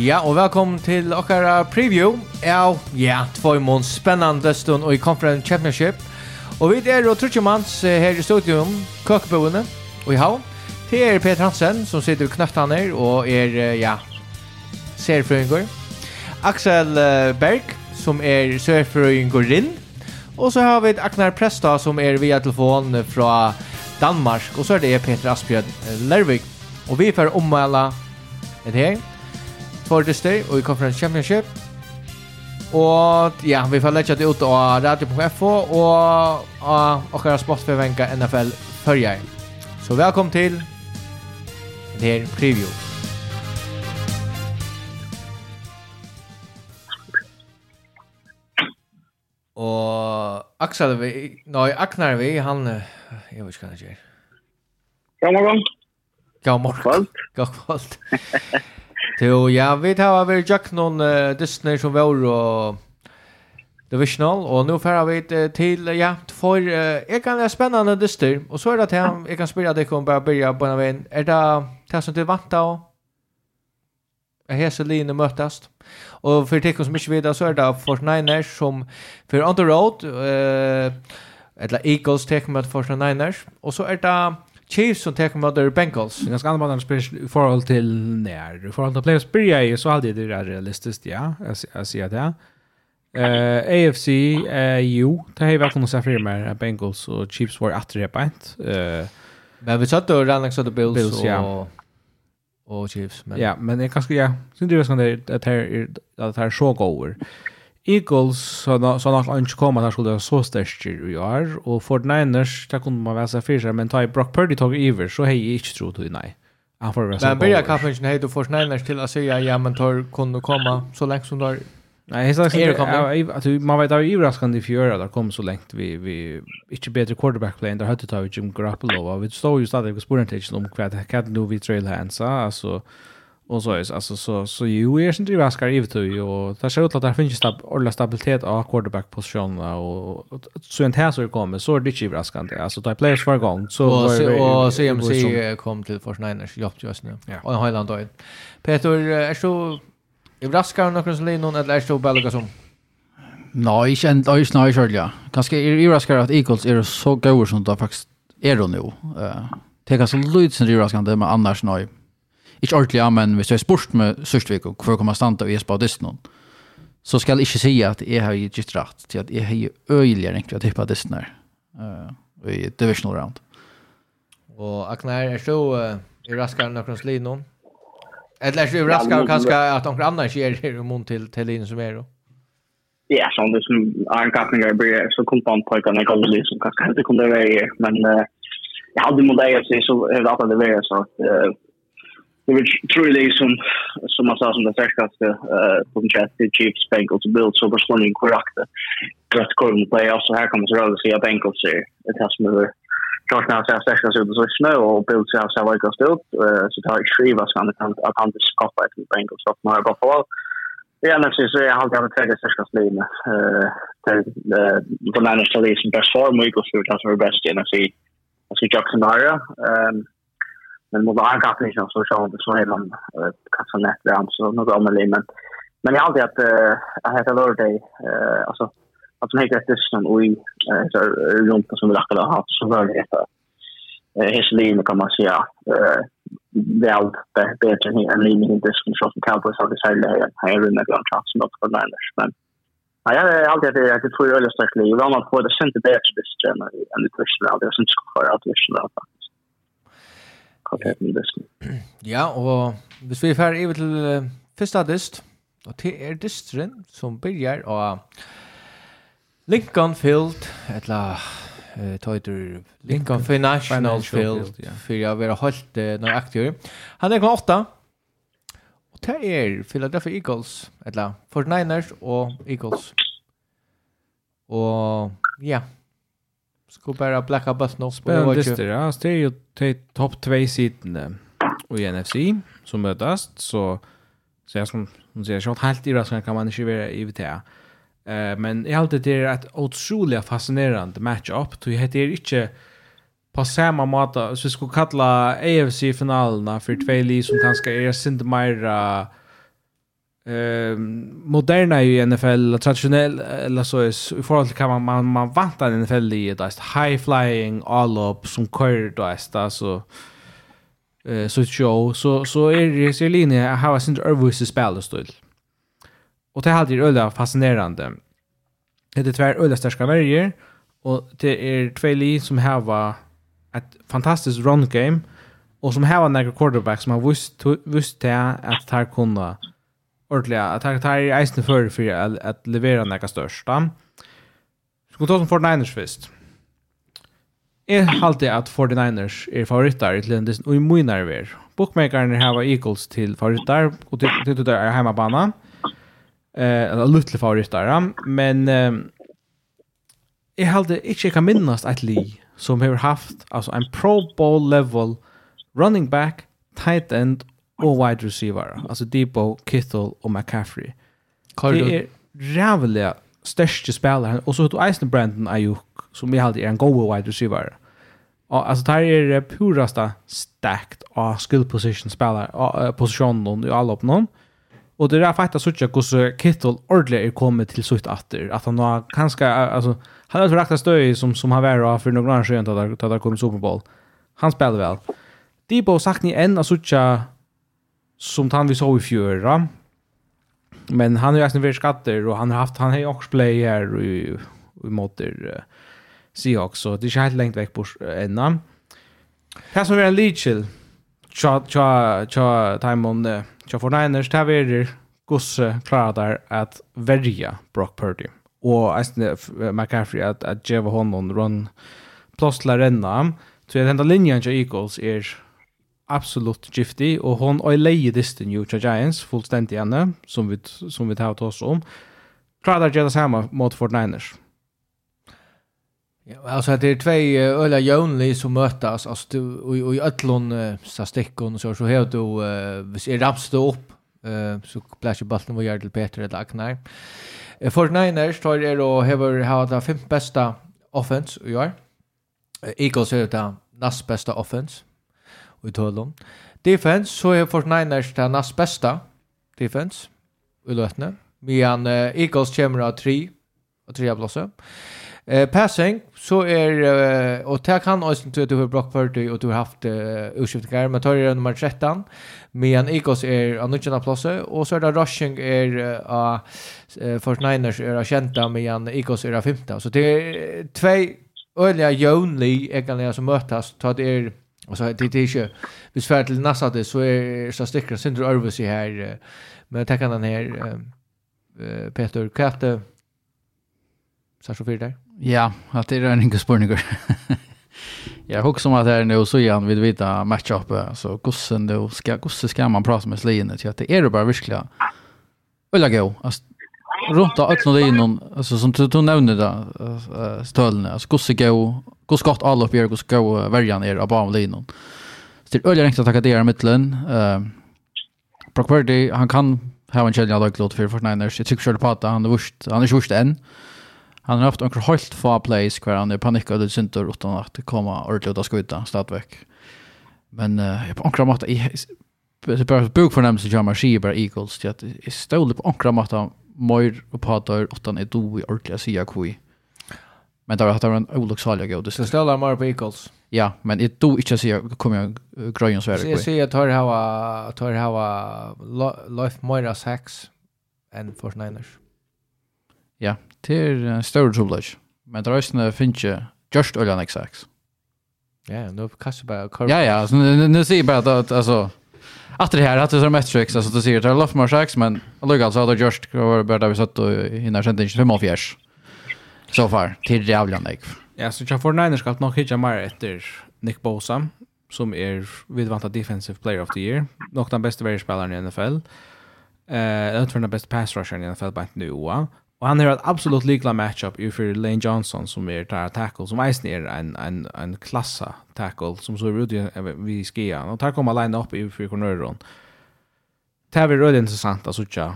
Ja, og velkommen til okkara preview av, ja, tvoi mån spennande stund og i Conference Championship. Og vi er og trutje manns her i studium, køkboene og i havn. Det er Peter Hansen som sitter ved knøftene og er, ja, serfrøyngur. Axel Berg som er serfrøyngurinn. Og så har vi Agnar Presta som er via telefon fra Danmark. Og så er det Peter Asbjørn Lervik. Og vi får ommelde det her for Dyster og i Conference Championship. Og ja, vi får lägga det ut av radio.fo og av okkara sportsförvänka NFL förjar. Så välkommen til det här preview. Og Axel vi, nei, Aknar vi, han, jeg vet ikke hva han gjør. God morgen. God morgen. God kvalt. Jo, ja, vi tar av er Jack noen uh, Disney som var og Divisional og nå färra vi til, ja, for uh, jeg kan være spennende Disney, og så er det til, jeg kan spørre deg om bare begynne på en vän. er det det som du vant av? är hese linje Møtast. Og for tecken som ikke vet så er det Fortnite som for on the road uh, eller Eagles tecken med for Niners, og så er det Chiefs som tar mot Bengals. Det är Ganska annorlunda i förhåll till när. I förhåll till playoffs börjar ju så alltid det är realistiskt, ja. Jag ser det. Eh AFC uh, jo, det har väl kommit så för mig. Bengals och Chiefs var att repa ett. Uh, men vi satt då redan så det Bills, Bills och och Chiefs men Ja, men det kanske ja. Sen det var att det här att här så går. Eagles så nok han ikke kom at han skulle være så størst i år, og for Niners, eners, det kunne man være seg fyrir men ta i Brock Purdy tog iver, så hei jeg ikke tro til nei. Han får være seg Men byrja kaffensen hei du for Niners til å si ja, men tar kunne komme så lenge som du har Nei, jeg snakker at man vet av overraskende i fjøra, der kom så lengt vi, vi ikke bedre quarterback-play enn der høytet vi Jim Garoppolo, og vi stod jo stadig på sporentetjen om hva det er nå vi trailhandsa, altså, Och så är alltså så så ju är inte Raskar ju och där ser ut att det finns stab ordla stabilitet av quarterback position och så en här så kommer så är det ju överraskande. Alltså där players var gång så och CMC kom till för Niners jobb just nu. Och en Highland då. Peter är så överraskar någon som någon eller är så Belga som Nej, inte inte alls nej ja. Kanske är överraskar att Eagles är så goda som de faktiskt är då nu. Eh, det kan så lite som överraskande men annars nej ikke ordentlig, ja, men hvis jeg er spørst med Sørstvik og hvor kommer standa og jeg spør dysten noen, så skal jeg ikke si at jeg har gitt rett til at jeg har øyeligere egentlig å tippe dysten her uh, i divisional round. Og Aknar, er så uh, i raskare noen slid noen? Eller er så i kanskje at noen andre skjer i mån til, til linjen som er då? Ja, sånn det som Arne en kappninger blir så kontant på en kallet som kanskje ikke kunne være men uh, jag hade mot å si så er det at det var så att det var truly som som man sa som det starkaste eh på den Chiefs Bengals build så var slunning korrekt. Rätt kort i playoffs så här kommer så rörelse i Bengals ser det här som är klart now jag säger så så snö och build så så like oss ut så det har skriva så kan att han det skapar ett Bengals så när på fall. Ja, men så jag har alltid tagit sig ska slina. Eh den där Niners till best form vi går through that's our best in I see. I see Jackson Dara. Ehm men mot han kan inte så så så är man kanske så nätt där så något annorlunda men men jag alltid att jag heter Lord Day eh alltså att som heter det som vi så runt som vi lackar ha så var det ett Heslin kan man säga eh väl bättre än en linjen i disken så som Cowboys har det sälja här här i rummet bland chans något för Niners men Ja, jag har alltid att jag tror jag är starkt liv. Jag har man på det synd det bättre det stämmer än det första. Det är sånt syns kvar att det är så kvartetten i disken. Ja, og hvis vi er ferdig over til uh, første dist, og det er distren som begynner av Lincoln Field, eller uh, tøytur Lincoln Financial Field ja. for jag holdt uh, några aktörer. Han er kom åtta, og det er Philadelphia Eagles eller 49ers og Eagles. Og ja, Skulle bara blacka button off. Spännande dyster, ja. Det är ju topp två sidan i NFC som mötas. Så, så jag som hon säger, så helt i raskan kan man inte vara i VTA. Uh, men jag har alltid det är ett otroligt fascinerande match-up. Det heter inte på samma måte, så vi skulle kalla AFC-finalerna för två liv som kanske är sint mer eh moderna i NFL traditionell eller så är i förhållande kan man man, man vantar NFL i det high flying all up som kör då alltså eh så show så så är det så linje jag har sin övervis spel då. Och det hade ju öliga fascinerande. Det är tvär öliga starka värjer och det är två li som har ett fantastiskt run game och som har några quarterback som har visst visst att här kunna ordentligt att han tar i eisen för för att, att leverera några största. Ska ta som 49ers först. Jag halter att 49ers är favoritter till den och i min nerver. Bookmakers har Eagles till favoritter och till till där hemmabanan. Eh, eller lite favoritter, men eh, jag halter inte kan minnas att Lee som har haft alltså en pro bowl level running back, tight end och wide receiver. Alltså Debo, Kittle och McCaffrey. Det är rävliga största spelare. Och så har du Eisen Brandon Ayuk som jag alltid är en god wide receiver. Och alltså det här är det puraste stacked av skill position spelare, positionen i alla uppnån. Och det är faktiskt så att hur Kittle ordentligt är kommit till sitt åter. Att han har ganska, alltså, han har ett rakt stöj som, som har varit för några år sedan att det har kommit Super Bowl. Han spelar väl. Debo sagt ni en av så att som han vi så i fjøra. Men han har ju nästan skatter och han har haft han har också play her i i motor Seahawks så det är helt långt väck på enda. Det som är en Leachel. tja, tja, tja, time on the cha for Niners vi gosse klarar där att välja Brock Purdy och ästne McCaffrey att att ge honom run plus la renna så den där linjen till Eagles är absolutt giftig, og hon og leie disten jo til Giants, fullstendig henne, som vi, som vi tar oss om, klarer å gjøre det samme mot Fort Niners. Ja, alltså det är två öla Jonli som mötas alltså du och i öllon så stickon så så här då vis är rapst upp eh så plash bollen var Jarl Peter eller Agnar. Fort Niners tar det och har har det fem bästa offense i år. Eagles är det näst bästa offense i tølum. Defense, så er Fort Niners det näst bästa defense i løtene. Men uh, Eagles kommer av tre, og tre av blåse. Uh, passing, så er, uh, og det kan også til at du har Brock Purdy og du har haft uh, utskiftningar, men tar er nummer 13, men Eagles er av nødgjende plåse, og så er det rushing er av uh, Fort Niners er av kjenta, men Eagles er av 15. Så det er tvei øyne jøvnlig, egentlig, som møtes, tar det er Alltså det det är ju vi svär till nästa det så är så sticker Sindre över i här men tackar han här eh Peter Katte så så för där. Ja, att det är en inga spårning. Jag hugger som att är nu så igen vid vita matchup så gossen då ska gosse ska man prata med Slien till att det är det bara verkligen. Ulla go. Alltså runt att öppna det någon alltså som du nämnde där stölne. Alltså gosse go hur skott alla upp gör hur ska välja ner av banlinon. Så det är öliga enkelt att attacka det i mitten. Eh Brock Purdy han kan ha en chans att låta för Fortnite. Jag tycker själv på att han är vurst han är vurst än. Han har haft några helt få plays kvar han är panikad och synter utan att komma ordentligt att skjuta stadväck. Men eh jag på några mått det bara bok för nämns jag marscherar bara Eagles till att är stål på några mått mer och på att utan är då i ordentligt att säga kvui. Men det har varit en olycksalig god. Så ställer man på Eagles. Ja, men det då inte så kommer jag grön så här. Så Jag ser att har ha tar ha life Moira sex and for Niners. Ja, det är större troligt. Men det resten finns ju just Ölan sex. Ja, nu kastar bara Ja, ja, nu, nu ser jag bara att alltså att det här att det är metrics alltså det ser att det är lovat mer sex men alltså alltså har det just bara där vi satt och hinner sent inte 55 so far, till det avgörande. Ja, så jag får nine ska nog hitta mer efter Nick Bosa som är vidvanta defensive player of the year. Nog den bästa variespelaren i NFL. Eh, uh, den bästa pass rusher i NFL på nu. Och han har ett absolut likla matchup ju för Lane Johnson som är där tackle som är ner en en en klassa tackle som så ut vi skian. Och tar kommer line upp i för cornern. Det är väldigt intressant att se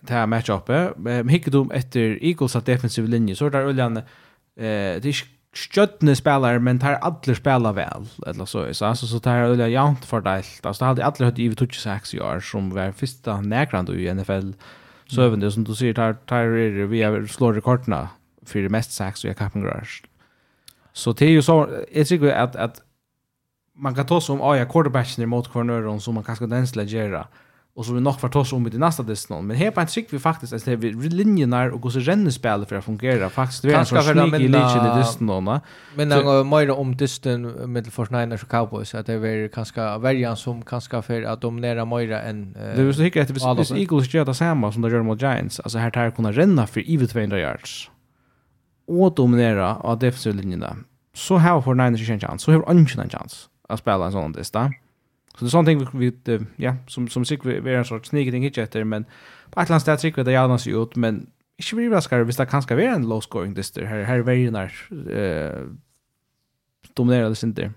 det här matchupet. Men hickar du efter Eagles att defensiv linje så där Ulland eh det är sköttne spelare men tar alla spela väl eller så så Så så tar Ulla jämnt fördelat. Alltså det hade alla hört i touch sex i år som var första näkrand i NFL så även det som du säger tar tar vi slår rekorderna för mest sex och jag kapen garage. Så det är ju så jag tycker att att man kan ta som ja, quarterbacken mot cornern som man kanske den skulle göra. Mm och så vi nog vart oss om i det nästa distan men här på en trick vi faktiskt alltså vi linjerna och går så renne spel för att fungera faktiskt det är så sån i linjen i dess någon men när går mer om distan med för Niners och Cowboys att det är kanske variant som kanske för att dominera nära mer än Det är så hyggligt att vi Eagles gör det samma som de gör mot Giants alltså här tar kunna renna för i 200 yards. Och dominera av defensiva linjerna så här får Niners en chans så har ingen en chans att spela en sån distan Så det är sånt ting vi, vi ja, som, som sikkert vi, vi är en sorts sneaky ting hitchetter, men på ett land stället sig vi det gärna ser ut, men ikke vi raskare hvis det kan skal være en low scoring dyster. Her, her er verjenar eh, dominerende sinter.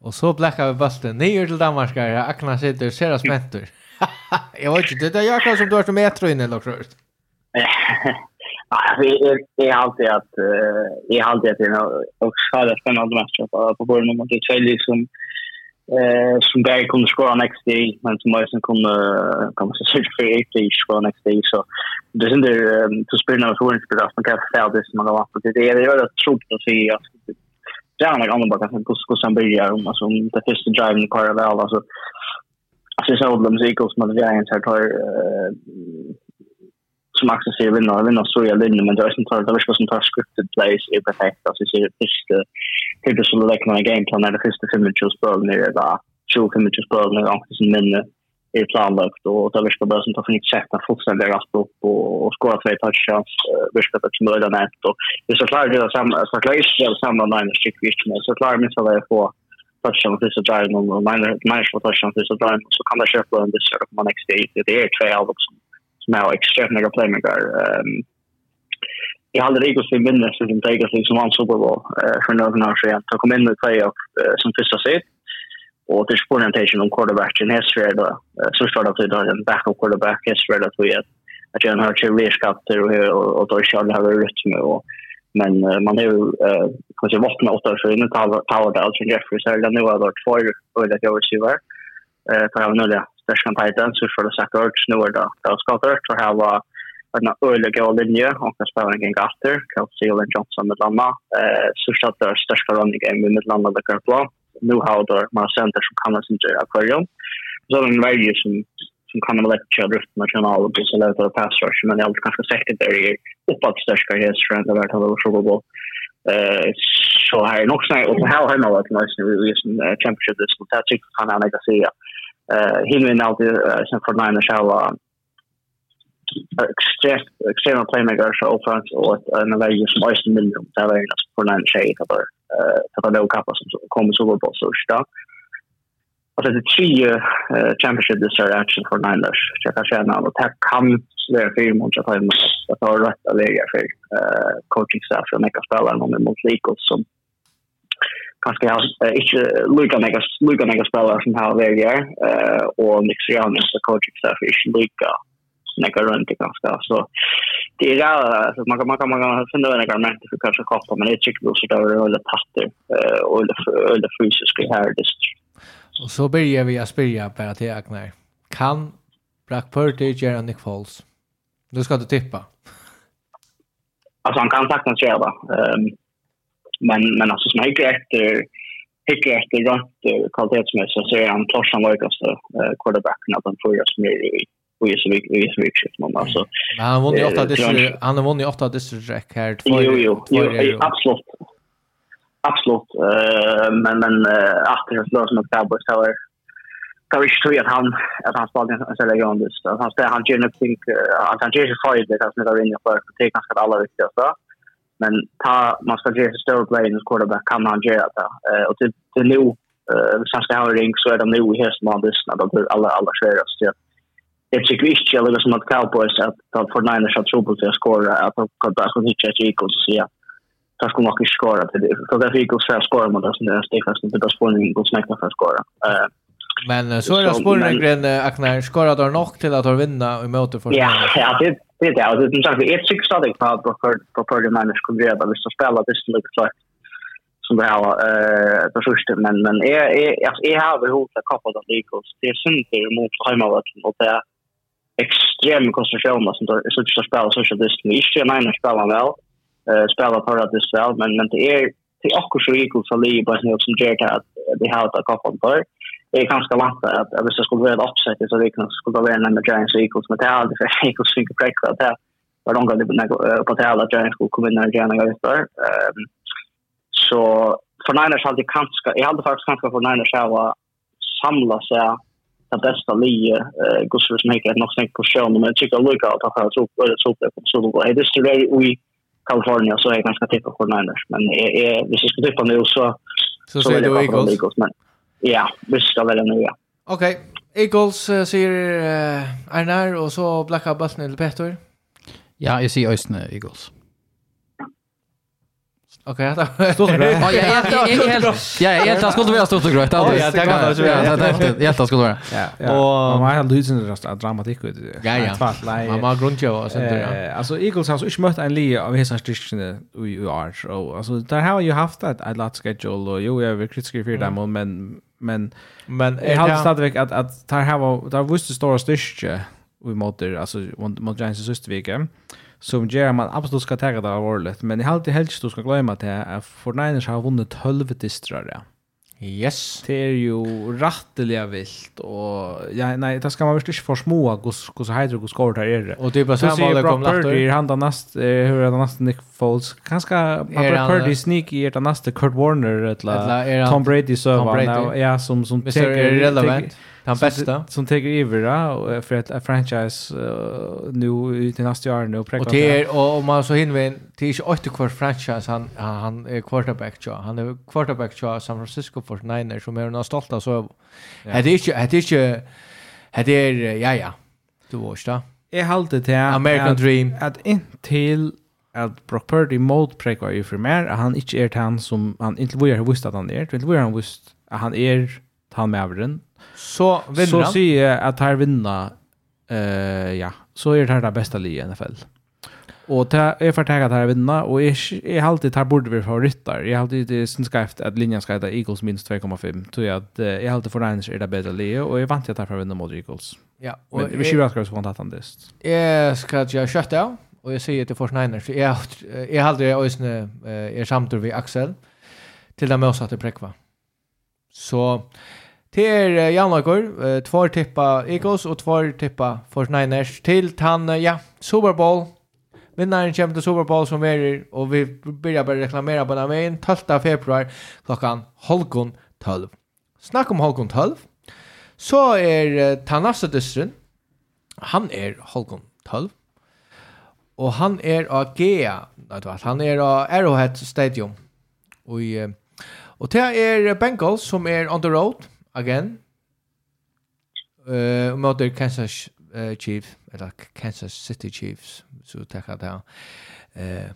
Og så blekka vi bulten nyer til Danmark her. Akna sitter ser oss mentor. jeg vet ikke, det er Jakob som du har som metro inne eller tror først. Jeg har alltid at jeg har alltid at det er noe og sara spännande matcher på på bollen om det är två liksom Eh, som där kunde skora next day, men som måste kunna komma så search för ett day skora next day. Så det är inte to spela något för inte att man kan förstå det som man har varit. Det är det jag tror att vi det är något annat bara kan kuska som börjar om alltså det första driven i väl alltså Alltså så de Eagles med Giants har tar som Axel säger vinna vinna så jag vinner men det är inte det är som tar scripted plays är perfekt alltså så det första det är så like my game plan när det första filmen just på när det var så filmen just på när jag som minne är planlagt och det är bara som tar för nytt sätt att fullständigt rast upp och, och skora två touchdowns visst att det möjligen nät. och det är så klart det är samma så klart det är samma nine stick visst men så klart men så där på touchdown till så där och nine nine touchdown till så där så kan det köpa en det så man next day det är två album med extremt några playmaker. Um, jag hade Rigo sin vinner så som tagit sig som vann Super Bowl uh, för några år sedan. Jag kom in i playoff uh, som första seed. Och det är orientation om quarterbacken. Här ser då, uh, så står det att vi har en backup quarterback. Här ser det att vi att jag har till reskatter och, och då kör det här rytm och men uh, man har ju kanske vattnat åtta för innan Tower Dale som Jeffrey så är det nu har varit för ölet jag vill se var eh för han nu det världskampen så för det säkert ört snor då. Det har skapat för ha var en öle gå linje och kan spela en gaster, Kelsey och Johnson med landa. Eh så så att det största running game med landa det kan plan. Nu har då man center som kan sin till aquarium. Så den varje som som kan man lätt köra runt national och så lätt att pass rush men jag kanske säkert där uppåt största häst för att vart hade så bra. Eh så här nog snäll och här har man varit nice vi är en championship det så tack kan jag lägga se eh hinner alltid sen för nine show extremt extrema playmaker så offense och en läge som Austin Million där är det för nine shade där eh för då kappa som kommer så på så stark Och det är tre championship this are action for nine dash. Jag kan känna att det här kan vara fyra mot att jag har rätt att lägga för eh coaching staff och mecka spelare någon mot Lakers som kanske jag inte lika mega lika mega spelare som har varit där eh och Nick Sirianni så coach så för inte lika några runt ganska så det är där så man kan man kan man kan finna en argument för kanske koppa men det tycker jag så där är det patter eh och det det fysiska här det Och så börjar vi att spela bara till Agnar. Kan Black Purdy göra Nick Foles? Nu ska du tippa. Alltså han kan faktiskt göra det. Ehm um, men, men alltså som hickar efter hickar efter rätt kvalitetsmässigt så är han Torsten Lojkaste eh, quarterbacken av den förra som är i och så vi vi så mycket man alltså. Men han vann ju åtta det han vann ju åtta det distrikt här två. Jo jo, jo absolut. Absolut. Eh men men efter det så som Cowboys så är kan vi tro att han att han spelar en sån där grund just han spelar han gör någonting att han gör sig fight det att han inte vinner för det kanske alla viktiga så men ta man ska ge så stor play in quarterback kan han göra det. Eh och till till nu eh sen ska ha ring så är de nu här som andra snabba på alla alla skäras till Det är kvitt jag lägger som att Cowboys att ta för nine shot trouble till att skora att de kan bara så hitta ett equals så ja. Tar ska nog skora till det. Så där fick också skora mot oss när fast inte bara spår en god smäck för skora. Men så är det spåren grejen när skora då nog till att vinna i möte för. Ja, ja, det det är det. Alltså, som sagt, det är ett sexstadig på förra människor gröda. Vi ska spela det som lite klart som det här eh på första men men är är alltså är här vi att koppar det Eagles. Det är synd det mot hemmavallen och det är extrem koncentration som då så att spela så att det är inte en annan spelar väl. Eh spela på det så men men det är det är också Eagles allihopa som gör det att det har att koppar det. Det är ganska vant att att det skulle vara ett uppsätt så det kan skulle vara en med Giants Eagles med det här. Det är Eagles fick break att det var de gått på det här att Giants skulle komma in när Giants går ut. Så för Niners hade kanske jag hade faktiskt kanske för Niners här var samla sig det bästa lie Gustav som heter något snäck på show men jag tycker att Luka att ha så så på så då är det så där i Kalifornien så är ganska tippa för Niners men är visst skulle tippa nu så så är det Eagles men Ja, vi av väl nu, ja. Okej. Eagles uh, sier uh, Arnar, og så blakka bassen til Petter. Ja, jeg sier Øystene Eagles. Okej, ja, stort och grejt. Ja, jag helt Ja, jag helt det skulle vara stort och grejt. Ja, det kan det vara. Ja, det helt det skulle vara. Ja. Och man hade ju sin dramatik ut. Ja, ja. Man har grund och sånt där. Alltså Eagles har så inte mött en lie av hela styrkan i år. och alltså där har ju haft ett ett lat schedule och jo jag vill kritisera för dem men men men jag har stadigt att att där har där visste stora styrka vi mot alltså mot Giants sista veckan som gör man absolut ska ta det allvarligt. Men i allt det helst du ska glömma att är Niners har vunnit 12 distrar. Ja. Yes. Det är ju rättliga vilt och ja nej det ska man visst inte för små hur hur så heter hur skor där är det. Och typ så samma mål kom lätt i handa näst hur är det näst Nick Foles kanske Brock Purdy sneak i det nästa Kurt Warner eller Tom Brady så var ja som som är relevant. Han bästa. Som tar över för ett franchise uh, nu i till nästa år nu. Och det är, och om man så hinner vi, det är inte åtta kvar franchise han, han är quarterback tja. Han är quarterback tja San Francisco 49ers som är några stolta så. Det är inte, det är inte, det är, ja ja, du vet då. Jag håller till American at, Dream. Att intill att Brock Purdy mot prekar ju för mer han inte är han som han inte vill ha visst att han är. inte vill han visst att han är han med så vinner så han. Så sier jeg at her vinner, uh, ja, så er det her det beste livet i NFL. Og det er for at her vinner, og jeg, jeg har alltid her burde vi favoritter. Jeg har alltid det sin skreft at linjen skal hette Eagles minst 2,5. Så jeg, jeg har alltid for Niners er det bedre livet, og jeg vant at her for mot Eagles. Ja, og Men vi skjer akkurat så vant at han dist. Jeg skal gjøre kjøtt av, og jeg sier til Force Niners, jeg, jeg har aldri øyne er samtur ved Axel, til det med oss prekva. Så... So, Det Jan Lager, två tippa Eagles och två tippa 49ers till tann ja, Super Bowl. Vinnaren kommer til Super Bowl som er og vi börjar berre reklamera på den 12 februar klokkan halvgon 12. Snakk om halvgon 12. Så er Tanassa Dystren. Han er halvgon 12. Og han er av Gea. Han er av Arrowhead Stadium. Og, og det er Bengals som er on the road again. Eh, uh, mot Kansas uh, Chiefs, eller Kansas City Chiefs, så tackar det Eh,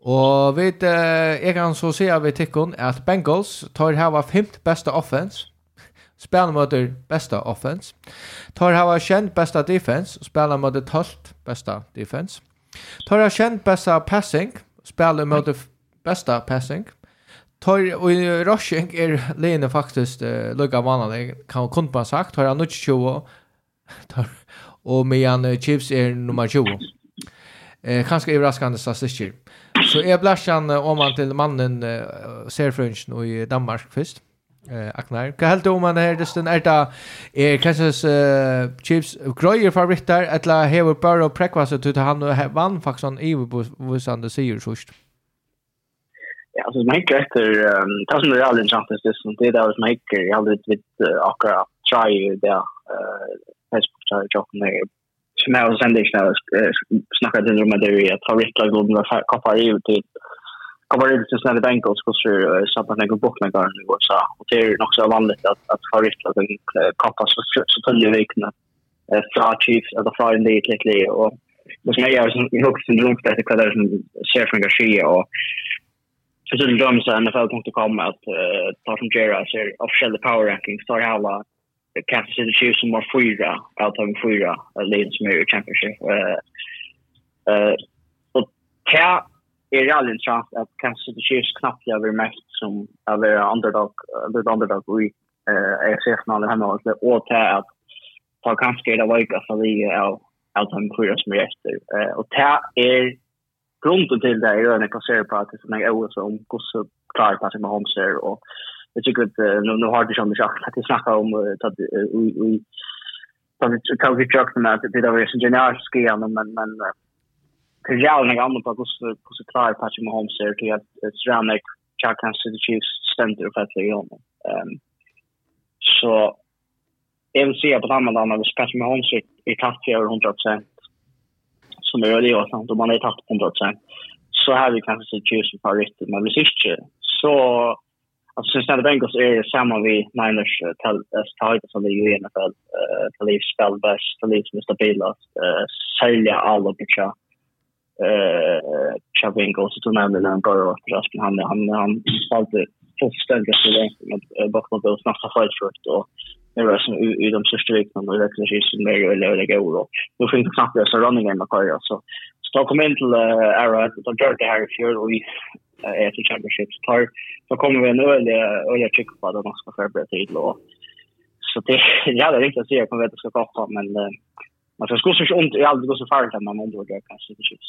og vet, uh, jag kan så se vi tycker att Bengals tar hava fimt bästa offense, spelar mot besta offense, tar hava kjent bästa defense, spelar mot det besta defense, tar hava kjent bästa passing, spelar mot besta passing, Tor och Rushing är Lena faktiskt uh, lugga vanlig kan kunde man sagt har han inte 20 tar och medan Chiefs är nummer 20. Eh kanske överraskande statistiker. Så är Blashan om man till mannen uh, Serfrunch i Danmark först. Eh Aknar. Vad helt om man är just en ärta är kanske uh, Chiefs grejer favoriter eller Heward Burrow prekvasa till han vann faktiskt han i visande det ju först. Ja, så mycket efter um, det som är alldeles sant det som det där som mycket jag hade vid akkurat try det eh Facebook try jag med. Som jag har jag sände jag snackade det med det jag tar rätt lag och koppar ut till koppar ut till snälla Bengals? Så så sabba när jag bort med garn i USA och det är nog så vanligt att att ha rätt lag och koppar så så följer veckorna fra Chiefs eller fra en del lite och Det som jag har ju också en dröm att det som ser från Garcia och så det dröms NFL.com att uh, ta som Jera ser officiella power rankings tar alla Kansas City Chiefs som var fyra av de fyra lagen som är i championship. Uh, uh, och det är reellt intressant att Kansas City Chiefs knappt jag vill mest som att vara underdog, uh, underdog i uh, AFC-finalen hemma och det är att ta kanske det var ju är av de fyra som är efter. Uh, och det är grunden till det är när jag ser på att det är OS om hur så klarar på sig med ser och jag tycker att nu, nu har det som sagt att vi snackar om att vi tar vi tjökna med att det är så generiskt men, men det är jävligt annorlunda på hur gosse klarar på sig med ser till att Sranek Jack Hans City Chiefs center för att det är honom. Så jag vill säga på ett annat annat, Patrick Mahomes är kraftig för 100% som är det och sånt och man har tagit 100 procent så har vi kanske sett tjusen favoriter men hvis ikke så alltså Cincinnati Bengals är samma vi Niners tight som det ju i NFL till liv spel bäst till liv som är stabilast sälja alla på tja tja Bengals så nämnde den bara att Rasmus han han han spelade fullständigt så länge men bakom Bills snacka fight short och Det var som i de största vikterna och det kanske är mer eller eller går då. Nu finns knappt det så running in Macario så så kom in till Ara då gör det här i fjärde och i efter championships tar så kommer vi nu eller eller tycker på att man ska förbereda tid då. Så det jag hade riktigt att se på vet det ska komma men man ska skosa inte ont i allt går så farligt att man ändå gör kanske det chips.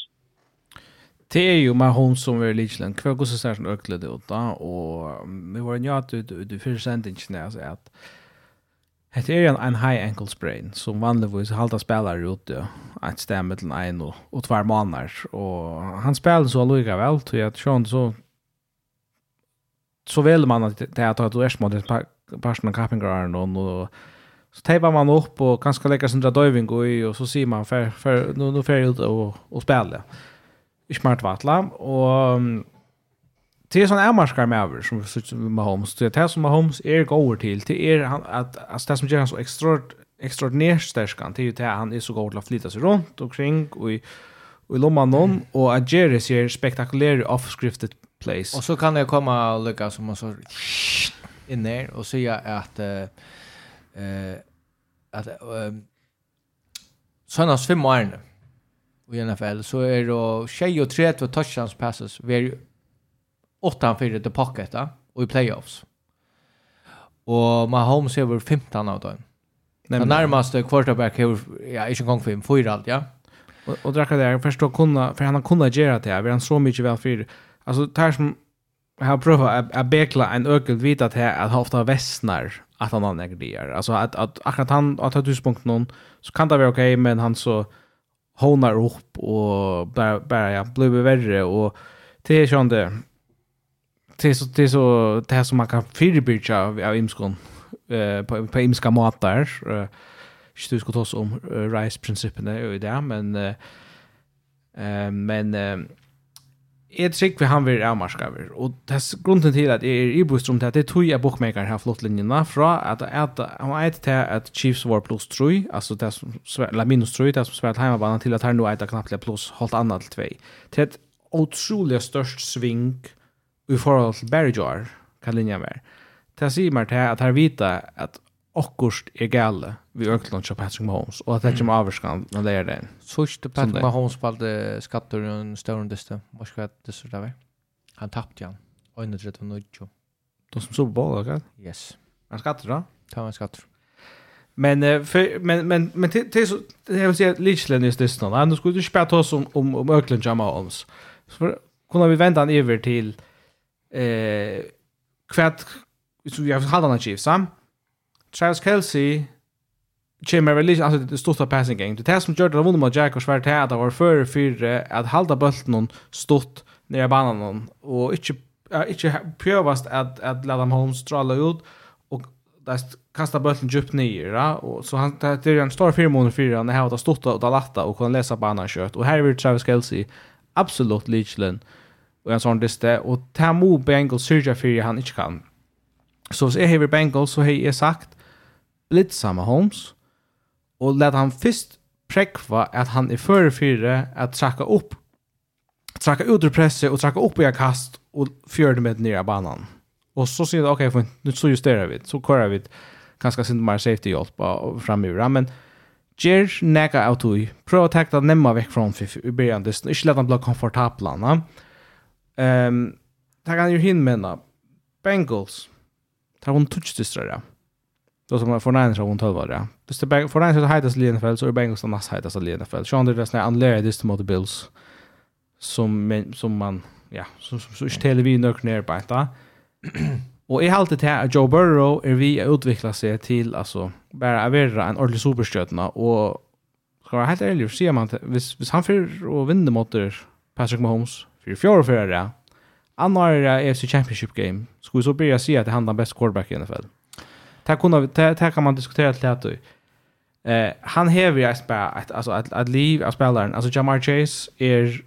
Det är ju med hon som är Lichland. Kvar går så särskilt öklädd ut då och vi var ju att du du försändningen alltså att Hetta er ein high ankle sprain som vanligvis halda spelare ute ett sted mellan en og, og tvær månader og han spelar så lugga vel til at sjón så så vel man at det at du erst mot personen kappingar og og så tejpar man upp och ganska lägga sin döving og i och så ser man för för nu nu för ut och och spela. Ich smart vatla och det är sån ärmarskar med över som Mahomes. Det är det som Mahomes är går till. Det är han att alltså det som gör han så extra extraordinärt stärkan det till att det han är så god att flytta sig runt och kring och i och i lomman någon och att Jerry ser spektakulär offscripted place. Och så kan det komma och lycka som man så in där och säga att eh att såna fem år i NFL så är det 23 touchdowns passes. Vi åttanfyrir til pocketa og i playoffs. Og Mahomes hever 15 av dem. Den närmaste quarterback hever, ja, ikke en gang 5, 4 alt, ja. Og, og drakka det, jeg forstår kunna, for han har kunna gjøre det her, vi han så mycket vel fyrir. Altså, det her som jeg har prøvd å bekla en økelt vita til at han ofta vestnar at han har negrier. Altså, at, at akkurat han, at han tuspunkt noen, så kan det være ok, men han så honar upp og bara, bara ja, blir verre, og det er sånn det, det är så det är så det här som man kan förebygga av, av imskon eh, på, på imska matar. Eh, inte du ska ta oss om uh, RISE-principerna och det, men eh, uh, men eh, Jeg trykker han vil avmarskaver, og det er grunden til at jeg er i bostrom til at det tog jeg bokmaker her flottlinjene fra at han är til at Chiefs var pluss 3, altså det som eller minus 3, det som svært heimabanen til at her nå eit det knappt pluss halvt annet til 2. Til et utrolig størst sving i forhold til bare jar, kan linja mer. Det sier meg til at her vita at akkurst er gale vi økland til Patrick Mahomes, og at det kommer avvarskan når det er det. Sørst til Patrick Mahomes på alle skatter og en større diste, hva skal det så der Han tappte han, øyne til det var nødjo. De som så på ballet, ikke? Yes. Han skatter da? Ta han skatter. Men för, men men men till till så det vill säga Lichland är det snarare. Nu skulle du spela oss om om om Ökland Holmes. Så kunde vi vända han över till eh kvært så vi har haldan at chief sam Charles Kelsey Chamber Religion alltså det största passing game. Det test som gjorde det vunnit mot Jack och svärt här att var för för att hålla bollen någon stått ner i banan och inte inte prövast att att Ladam Holmes stralla ut och där kasta bollen djupt ner ja? och så han det är en stor fyra månader fyra när han har stått och latta och kan läsa banan kött och här är Travis Kelsey absolut lichlin. Eh og en sånn liste, og ta mo Bengals syrja fyrir han ikke kan. Så hvis jeg hever Bengals, så har jeg sagt, blitza med Holmes, og let han først prekva at han er føre fyrir at trakka opp, trakka ut ur presse og trakka opp i kast og fjörde med nere banan. Og så sier det, ok, for, nu så justerar vi, så kører vi kanskje sin mer safety hjelp framöver, men Gjer nega av tog. Prøv å tekta nemma vekk fra han i byrjan dysten. Ikke let han bli komfortabla. Na? Ehm ta kan ju hin menna. Bengals. Ta hon touchdistrar. Ja. Då som för nine så hon 12 Just Det är för så heitas i NFL så är Bengals den nästa heitas i NFL. Sean andra resten är anlärd just mot Bills som som man ja, som som så ställer vi nog ner på detta. Och är alltid här att Joe Burrow är vi att utveckla sig till alltså bara att vara en ordentlig superstjärna och ska vara helt ärlig så ser man att hvis, hvis han för och vinner mot Patrick Mahomes för fjärde förra. Annars är AFC Championship game. Skulle så börja se att det handlar bäst quarterback i NFL. Det kunde det kan man diskutera till att Eh han häver jag spela att alltså att att liv av spelaren alltså Jamar Chase är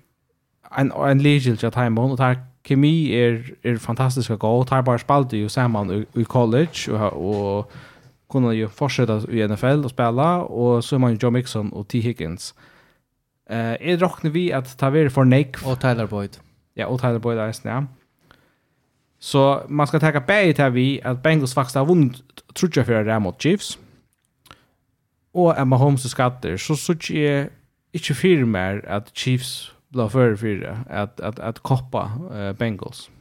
en en legend jag time och tar kemi är är fantastiska gå tar bara spalt ju samman i college och och kunna ju fortsätta i NFL och spela och så är man Joe Mixon och T Higgins. Eh Eh, jeg råkner vi at ta vi for Nick. Og Tyler Boyd. Ja, og Tyler Boyd er ja. Så man skal taka bæg til vi at Bengals faktisk har vunnet trutja fyrir det mot Chiefs. Og Emma Holmes og skatter, så sørg jeg ikke fyrir mer at Chiefs blir för fyrir at, at, at koppa uh, Bengals.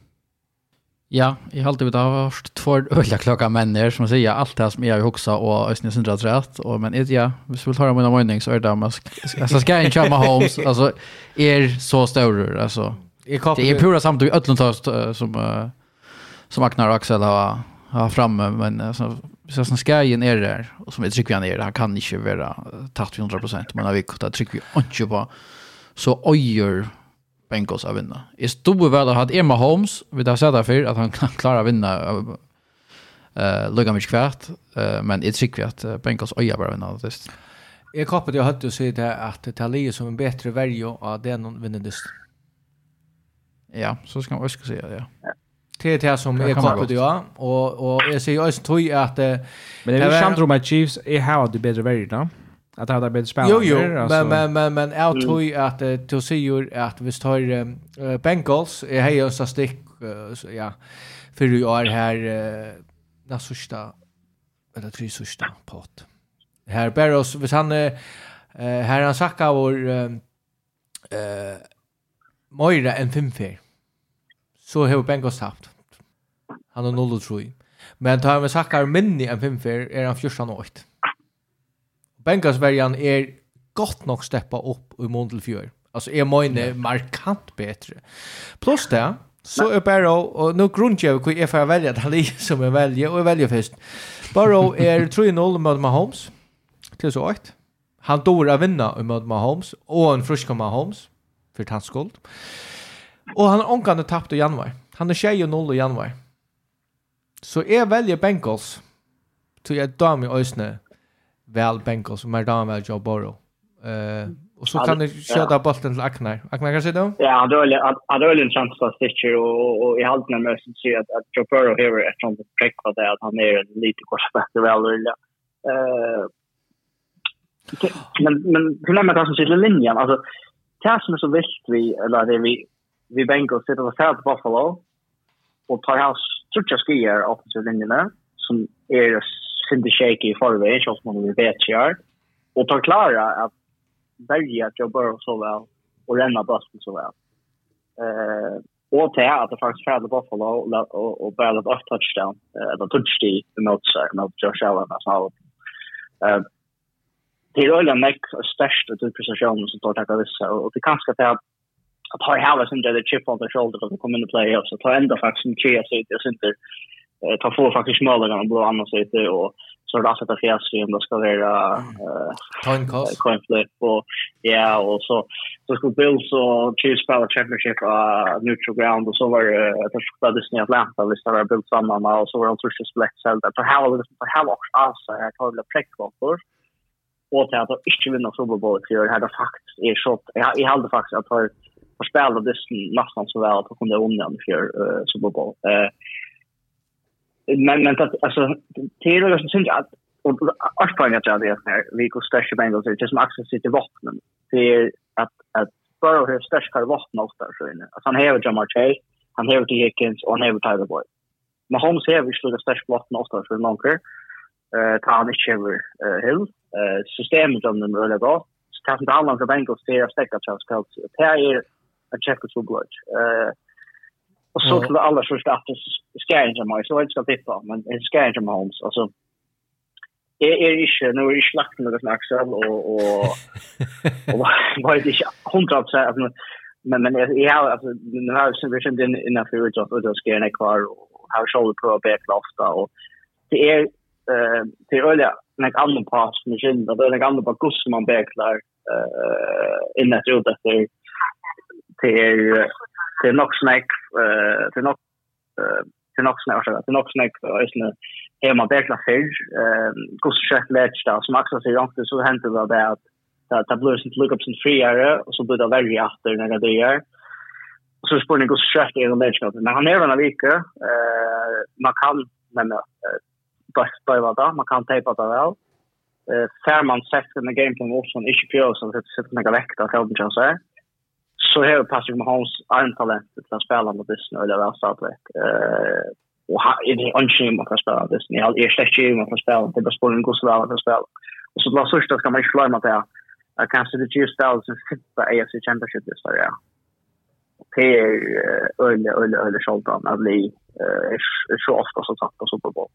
Ja, jag har alltid vet av först två öliga kloka människor som säger allt det som jag har huxat och ösnja syndra rätt. Och, men är, ja, hvis vi vill ta det med en mening så är det där man alltså, ska jag inte köra Mahomes. Alltså, är så större. Alltså. Det är pura samtidigt ötlundtast som, uh, som Agnar och Axel har, har framme. Men alltså, så som ska in är där och som vi trycker ner det han kan inte vara tatt 100 men har vi kunnat trycka vi inte på så ojer Bengals att vinna. I stod väl har Emma Holmes, vi har sett därför att han kan klara att vinna eh lugga mig kvärt, men det tycker vi att Bengals öja bara vinna det. Jag kapade jag hade ju sett att Tali som en bättre värjo av den vinner det. Ja, så ska man också säga det. Ja. Det är det som är kopplat ja och och jag säger ju att Men det är ju Chandra Chiefs är här det bättre värjo då att det hade blivit spännande. Jo, jo, alltså. men, men, men, men jag mm. tror att uh, du säger att vi tar uh, Bengals, jag har ju en stick, uh, ja, för du är här uh, den sista, eller tre sista pot. Här bär oss, hvis han, uh, här han sagt av vår uh, uh, Moira en femfer, så har Bengals haft. Han har noll och tro i. Men tar vi med sakkar minni en femfer, är han 14 och 8. Bengals-verjan er gott nok steppa upp i mån til fjør. Alltså är mine markant bättre. Plus det så är Barrow och nu grundar jag hur jag får välja det här som jag väljer och jag väljer först. Barrow är 3-0 mot Mahomes. Till så åt. Han dår att vinna mot Mahomes och en frisk Mahomes för hans skuld. Och han har ånkan tappt i januari. Han är 20-0 i januari. Så jag väljer Bengals. Så jag drar mig ösne väl Bengals som är där väl Joe Burrow. Eh och så kan det köra bollen till Aknar. Aknar kan kanske då? Ja, han drar han drar en chans att Stitcher och och i halten när Mercer ser att att Joe Burrow här är från det prick vad det att han är en lite korsback väl eller eh men men glöm att han sitter linjen alltså Cash som så visst vi eller det vi vi Bengals sitter och ser på Buffalo och tar hans tror jag skier offensive linjen som är sin det shaky i förväg så som man vet kör och ta klara att välja att jag bör så väl och renna bussen så väl. Eh och det att det faktiskt färdade Buffalo och och bara ett touchdown eh då touch det mot sig mot Josh Allen alltså. Eh det är öliga näck störst ut precision som tar tacka vissa och det kanske att att har Hallis sin det chip on the shoulder att komma in the playoffs så tar ändå faktiskt en trea sig det inte ta få faktiskt målen blå annars ute och så det alltså att fjärs om det ska vara eh coin flip och ja och så så skulle Bills och Chiefs spela championship uh, neutral ground och så var det uh, första Disney Atlanta vi startade Bills samman och så var det första select så där för hur det för hur också alltså jag tar det prick för och att jag inte vinner Super Bowl i år hade faktiskt är shot jag hade faktiskt att har spelat Disney nästan så väl att kunde vinna i fjärde Super Bowl. Eh men men att alltså till och med syns att och att Aspang att det här vi går största Bengals är just access sitter vapnen det är att att Burrow har störst kvar vapen ofta så inne att han har Jamar Chase han har T. Higgins och han har Tyler Boyd. Men Holmes har vi slår störst vapen ofta för Lonker eh tar han inte över Hill. Eh systemet om den rullar bra så kan tar han Bengals det är stäcka att Charles Kelce. Det är att check så blood eh Och så till alla sorts status skärgen mig så jag ska tippa men skärgen mig homes alltså är är inte nu är inte lagt något med Axel och och och vad det är hundra procent men men jag har alltså nu har jag vi kände in i förut så då ska jag kvar och har shoulder pro back loft och det är eh det är öliga när andra pass med synd och när andra på kus man backlar eh in efter det efter till det er nok snakk, det er nok til nok snakk, til nok snakk, är det man berkla fyrr, hvordan chef match där som också sier omkring, så henter det det at det blir sin lukkapsen friere, og så blir det väldigt efter när det är Og så spår ni hvordan skjøtt i det lærst. Men han er vel eh man kan, men bøyva da, man kan tejpa det vel. Fær man sett denne gameplan opp, som ikke prøver, så sitter man ikke vekk da, til å så har Patrick Mahomes armtalent till att spela mot Disney nu det var startväck. Eh och i det onshim man kan det Disney. Jag är stark ju man spela det bara spåren går så väl att spela. Och så det så att kan man slå med det. Jag kan se det ju ställs en fitta AFC Championship det så ja. Det är öle öle öle skoltan att bli så ofta så tappa på boll.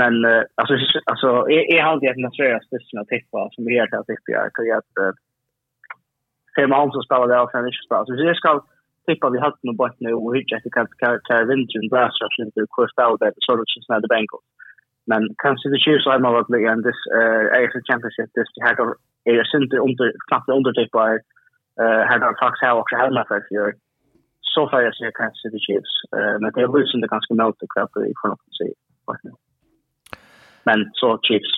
Men alltså alltså är är han det att naturligtvis Disney att tippa som är det att tippa är att fem man som spelar det och sen inte spelar. Så det ska tippa vi hade någon bort nu och hur jag kan kan vinna där så att det kostar out that så of just now det Bengals. Men kanske det kör så här att lägga en this uh, AFC championship this det här är synd under knappt under typ på eh här har Fox här också hemma för för så far jag ser kanske det Chiefs eh men det är väl det ganska mot det kraft i för något se Men så Chiefs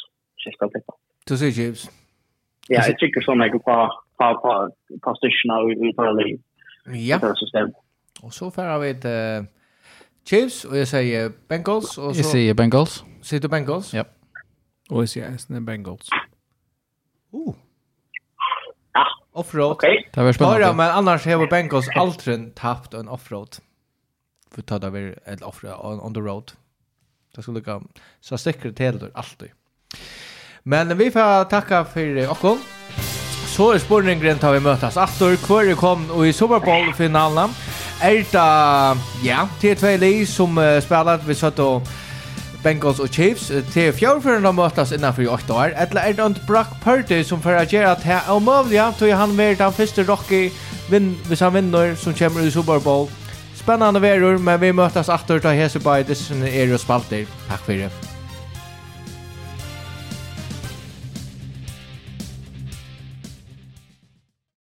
ska tippa. Du säger Chiefs. Ja, jag tycker så mycket på på på på i utöver Ja. Och så får vi ett Chiefs och jag säger Bengals och så Jag säger Bengals. Säger du Bengals? Ja. Och jag säger Aston Bengals. Uh. Ja. Offroad. Okay. Det var spännande. Ja, men annars har Bengals aldrig tappat en offroad. För ta det över ett offroad on the road. Det skulle gå så säkert till alltid. Men vi får tacka för och så er spurningen tar vi møtes Aftur, hver er kom i Super Bowl-finalen. Er det, ja, det er tve li som uh, spiller, vi satt og Bengals og Chiefs til fjordføren å møtes innenfor i 8 år. Eller er det en Brock Purdy som får agere til her og møvliga, tog han ver den første Rocky vinn, hvis han vinner som kommer i Super Bowl. Spennende verur, men vi møtes aftur til Hesebøy, det er jo spalter. Takk for det.